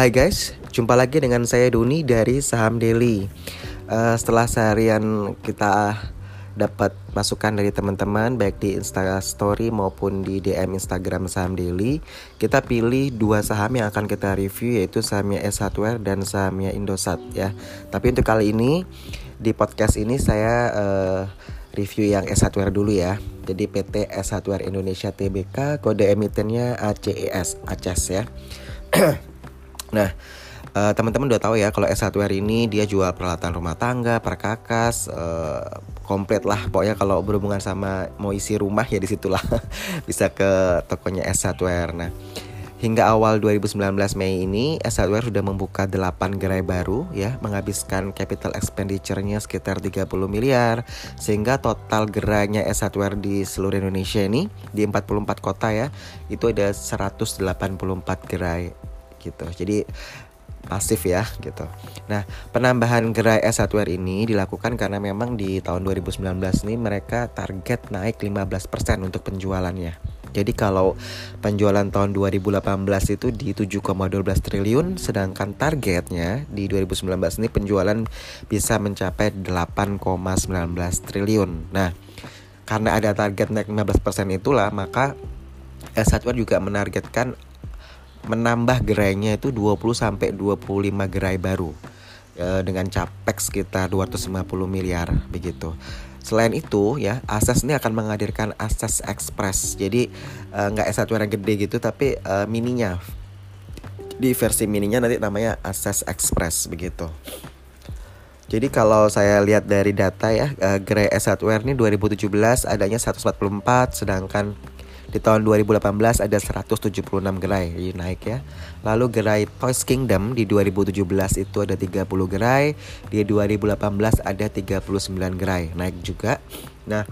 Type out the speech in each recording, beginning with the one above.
Hai guys, jumpa lagi dengan saya Duni dari Saham Daily. Uh, setelah seharian kita dapat masukan dari teman-teman baik di Insta Story maupun di DM Instagram Saham Daily, kita pilih dua saham yang akan kita review yaitu sahamnya S Hardware dan sahamnya Indosat ya. Tapi untuk kali ini di podcast ini saya uh, review yang S Hardware dulu ya. Jadi PT S Hardware Indonesia Tbk kode emitennya ACES, ACES ya. Nah, uh, teman-teman udah tahu ya kalau S Hardware ini dia jual peralatan rumah tangga, perkakas, uh, komplit lah. Pokoknya kalau berhubungan sama mau isi rumah ya di situlah bisa ke tokonya S Hardware. Nah, hingga awal 2019 Mei ini S Hardware sudah membuka 8 gerai baru ya, menghabiskan capital expenditure-nya sekitar 30 miliar sehingga total gerainya S Hardware di seluruh Indonesia ini di 44 kota ya, itu ada 184 gerai gitu. Jadi pasif ya gitu. Nah, penambahan gerai S Hardware ini dilakukan karena memang di tahun 2019 ini mereka target naik 15% untuk penjualannya. Jadi kalau penjualan tahun 2018 itu di 7,12 triliun sedangkan targetnya di 2019 ini penjualan bisa mencapai 8,19 triliun. Nah, karena ada target naik 15% itulah maka S Hardware juga menargetkan menambah gerainya itu 20 sampai 25 gerai baru e, dengan capex sekitar 250 miliar begitu. Selain itu ya, Ases ini akan menghadirkan Ases Express. Jadi e, nggak S1 yang gede gitu tapi e, mininya. Di versi mininya nanti namanya Ases Express begitu. Jadi kalau saya lihat dari data ya, Gerai S Hardware ini 2017 adanya 144 sedangkan di tahun 2018 ada 176 gerai, jadi naik ya. Lalu gerai Toys Kingdom di 2017 itu ada 30 gerai, di 2018 ada 39 gerai, naik juga. Nah,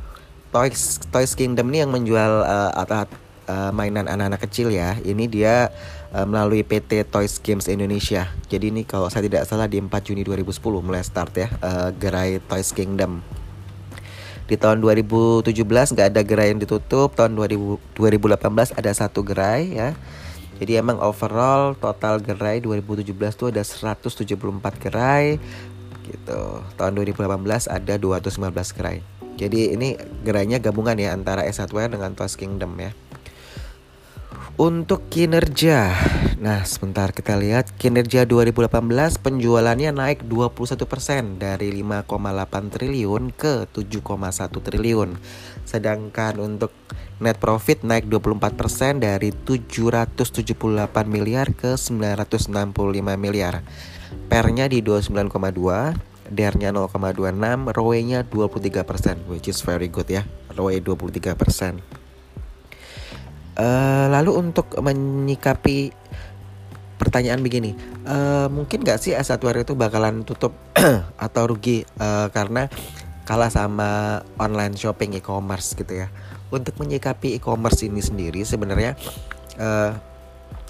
Toys Toys Kingdom ini yang menjual uh, mainan anak-anak kecil ya. Ini dia uh, melalui PT Toys Games Indonesia. Jadi ini kalau saya tidak salah di 4 Juni 2010 mulai start ya uh, gerai Toys Kingdom. Di tahun 2017 nggak ada gerai yang ditutup, tahun 2000, 2018 ada satu gerai ya. Jadi emang overall total gerai 2017 itu ada 174 gerai gitu. Tahun 2018 ada 215 gerai. Jadi ini gerainya gabungan ya antara S Hardware dengan Toys Kingdom ya. Untuk kinerja, nah sebentar kita lihat kinerja 2018 penjualannya naik 21% dari 5,8 triliun ke 7,1 triliun. Sedangkan untuk net profit naik 24% dari 778 miliar ke 965 miliar. Pernya di 29,2, DER-nya 0,26, ROE-nya 23%, which is very good ya. ROE 23%. Uh, lalu untuk menyikapi pertanyaan begini, uh, mungkin gak sih S1 itu bakalan tutup atau rugi uh, karena kalah sama online shopping e-commerce gitu ya. Untuk menyikapi e-commerce ini sendiri sebenarnya uh,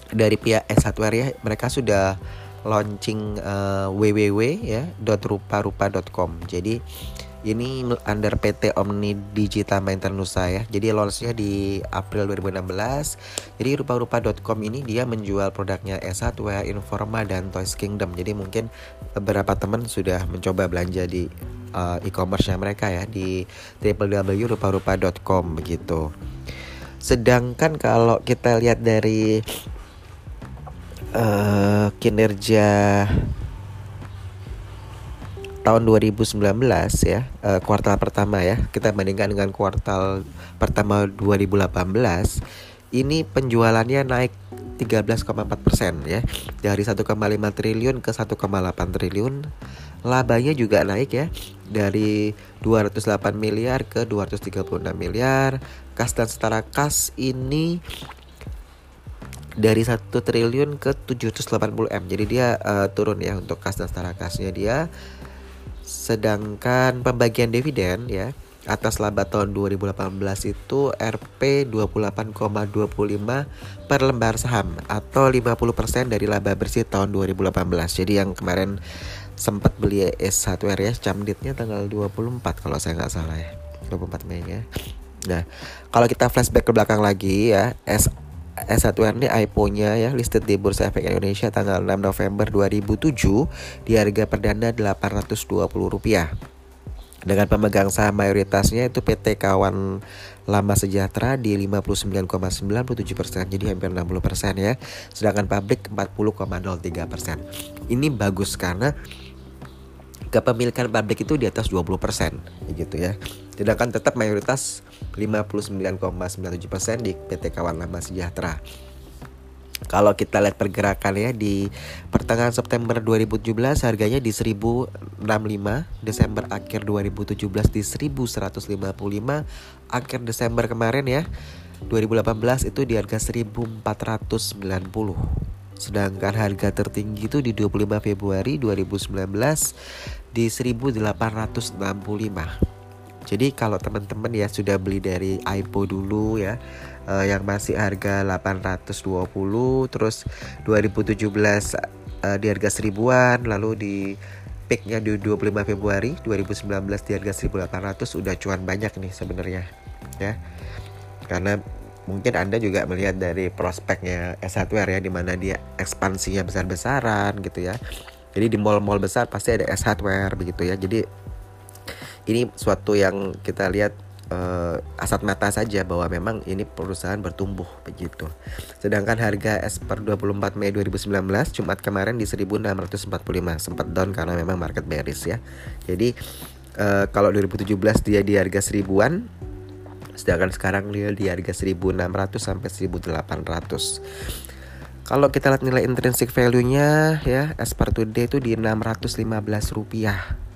dari pihak S1 ya mereka sudah launching uh, www ya .rupa-rupa.com. Jadi ini under PT Omni Digital Maintenance ya. Jadi launchnya di April 2016. Jadi rupa-rupa.com ini dia menjual produknya S Hardware, Informa dan Toys Kingdom. Jadi mungkin beberapa teman sudah mencoba belanja di uh, e-commerce-nya mereka ya di www.rupa-rupa.com begitu. Sedangkan kalau kita lihat dari uh, kinerja tahun 2019 ya uh, kuartal pertama ya kita bandingkan dengan kuartal pertama 2018 ini penjualannya naik 13,4 persen ya. Dari 1,5 triliun ke 1,8 triliun. Labanya juga naik ya dari 208 miliar ke 236 miliar. Kas dan setara kas ini dari 1 triliun ke 780 m. Jadi dia uh, turun ya untuk kas dan setara kasnya dia Sedangkan pembagian dividen ya atas laba tahun 2018 itu Rp 28,25 per lembar saham atau 50% dari laba bersih tahun 2018. Jadi yang kemarin sempat beli S Hardware ya camditnya tanggal 24 kalau saya nggak salah ya. 24 Mei ya. Nah, kalau kita flashback ke belakang lagi ya, S S1R ini IPO-nya ya listed di Bursa Efek Indonesia tanggal 6 November 2007 di harga perdana Rp820 dengan pemegang saham mayoritasnya itu PT Kawan Lama Sejahtera di 59,97% jadi hampir 60% ya. Sedangkan pabrik 40,03% ini bagus karena kepemilikan pabrik itu di atas 20% gitu ya. Sedangkan tetap mayoritas 59,97% di PT Kawan Lama Sejahtera. Kalau kita lihat pergerakan ya di pertengahan September 2017 harganya di 1065, Desember akhir 2017 di 1155, akhir Desember kemarin ya 2018 itu di harga 1490. Sedangkan harga tertinggi itu di 25 Februari 2019 di 1865. Jadi kalau teman-teman ya sudah beli dari IPO dulu ya uh, yang masih harga 820 terus 2017 uh, di harga seribuan lalu di peaknya di 25 Februari 2019 di harga 1800 udah cuan banyak nih sebenarnya ya. Karena mungkin anda juga melihat dari prospeknya S Hardware ya di mana dia ekspansinya besar-besaran gitu ya. Jadi di mall-mall besar pasti ada S Hardware begitu ya. Jadi ini suatu yang kita lihat uh, asat mata saja bahwa memang ini perusahaan bertumbuh begitu. Sedangkan harga es per 24 Mei 2019 Jumat kemarin di 1645 sempat down karena memang market bearish ya. Jadi uh, kalau 2017 dia di harga seribuan sedangkan sekarang dia di harga 1600 sampai 1800. Kalau kita lihat nilai intrinsic value-nya ya as per today itu di 615 rupiah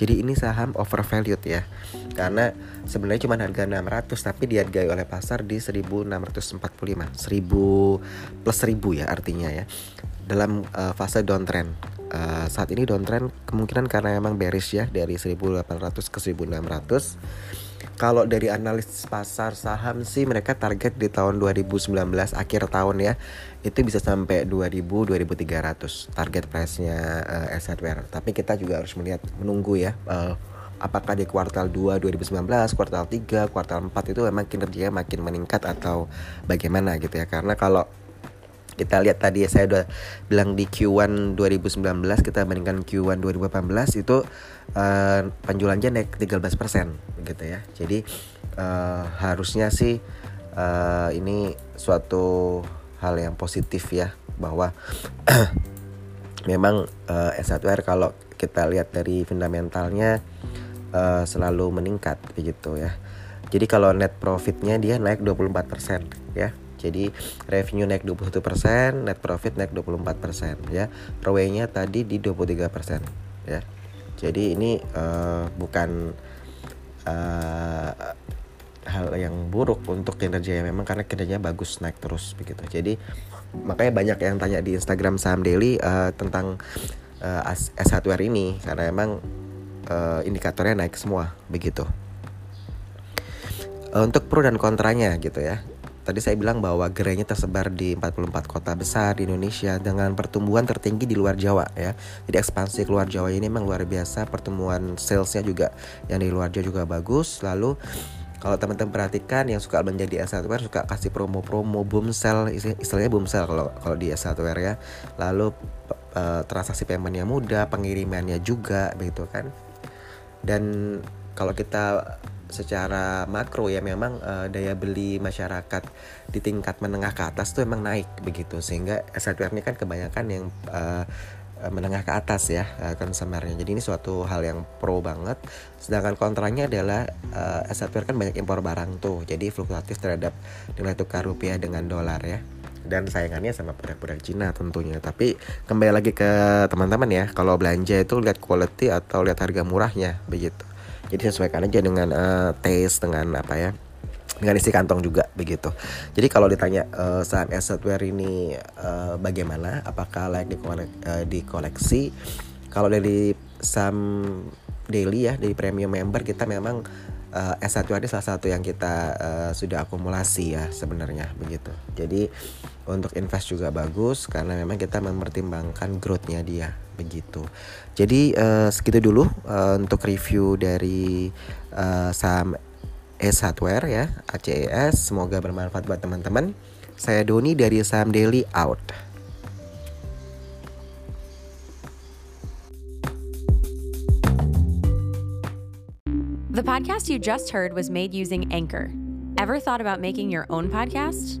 jadi ini saham overvalued ya. Karena sebenarnya cuma harga 600 tapi dihargai oleh pasar di 1645. 1000 plus 1000 ya artinya ya. Dalam uh, fase downtrend. Uh, saat ini downtrend kemungkinan karena memang bearish ya dari 1800 ke 1600 kalau dari analis pasar saham sih mereka target di tahun 2019 akhir tahun ya itu bisa sampai 2000 2300 target price-nya uh, S hardware. Tapi kita juga harus melihat menunggu ya uh, apakah di kuartal 2 2019, kuartal 3, kuartal 4 itu memang kinerjanya makin meningkat atau bagaimana gitu ya. Karena kalau kita lihat tadi ya saya udah bilang di Q1 2019 kita bandingkan Q1 2018 itu uh, penjualannya naik 13% gitu ya. Jadi uh, harusnya sih uh, ini suatu hal yang positif ya bahwa memang uh, S1R kalau kita lihat dari fundamentalnya uh, selalu meningkat begitu ya. Jadi kalau net profitnya dia naik 24% ya. Jadi revenue naik 21%, net profit naik 24% ya. ROE-nya tadi di 23% ya. Jadi ini uh, bukan uh, hal yang buruk untuk kinerja ya memang karena kinerjanya bagus naik terus begitu. Jadi makanya banyak yang tanya di Instagram saham daily uh, tentang uh, S hardware ini karena emang uh, indikatornya naik semua begitu. Untuk pro dan kontranya gitu ya. Tadi saya bilang bahwa gerainya tersebar di 44 kota besar di Indonesia dengan pertumbuhan tertinggi di luar Jawa ya. Jadi ekspansi keluar Jawa ini memang luar biasa, pertumbuhan salesnya juga yang di luar Jawa juga bagus. Lalu kalau teman-teman perhatikan yang suka menjadi S hardware suka kasih promo-promo boom sell istilahnya boom sell kalau kalau di S hardware ya lalu uh, transaksi paymentnya mudah pengirimannya juga begitu kan dan kalau kita secara makro ya memang uh, daya beli masyarakat di tingkat menengah ke atas tuh emang naik begitu. Sehingga S hardware ini kan kebanyakan yang uh, menengah ke atas ya uh, consumernya. Jadi ini suatu hal yang pro banget. Sedangkan kontranya adalah uh, kan banyak impor barang tuh. Jadi fluktuatif terhadap nilai tukar rupiah dengan dolar ya. Dan sayangannya sama produk-produk Cina tentunya. Tapi kembali lagi ke teman-teman ya kalau belanja itu lihat quality atau lihat harga murahnya begitu jadi sesuaikan aja dengan uh, taste dengan apa ya dengan isi kantong juga begitu. Jadi kalau ditanya uh, saham S software ini uh, bagaimana, apakah layak uh, dikoleksi? Kalau dari saham daily ya, dari premium member kita memang uh, S1 ini salah satu yang kita uh, sudah akumulasi ya sebenarnya begitu. Jadi untuk invest juga bagus karena memang kita mempertimbangkan growthnya dia begitu. Jadi uh, segitu dulu uh, untuk review dari uh, saham S Hardware ya ACES. Semoga bermanfaat buat teman-teman. Saya Doni dari Saham Daily out. The podcast you just heard was made using Anchor. Ever thought about making your own podcast?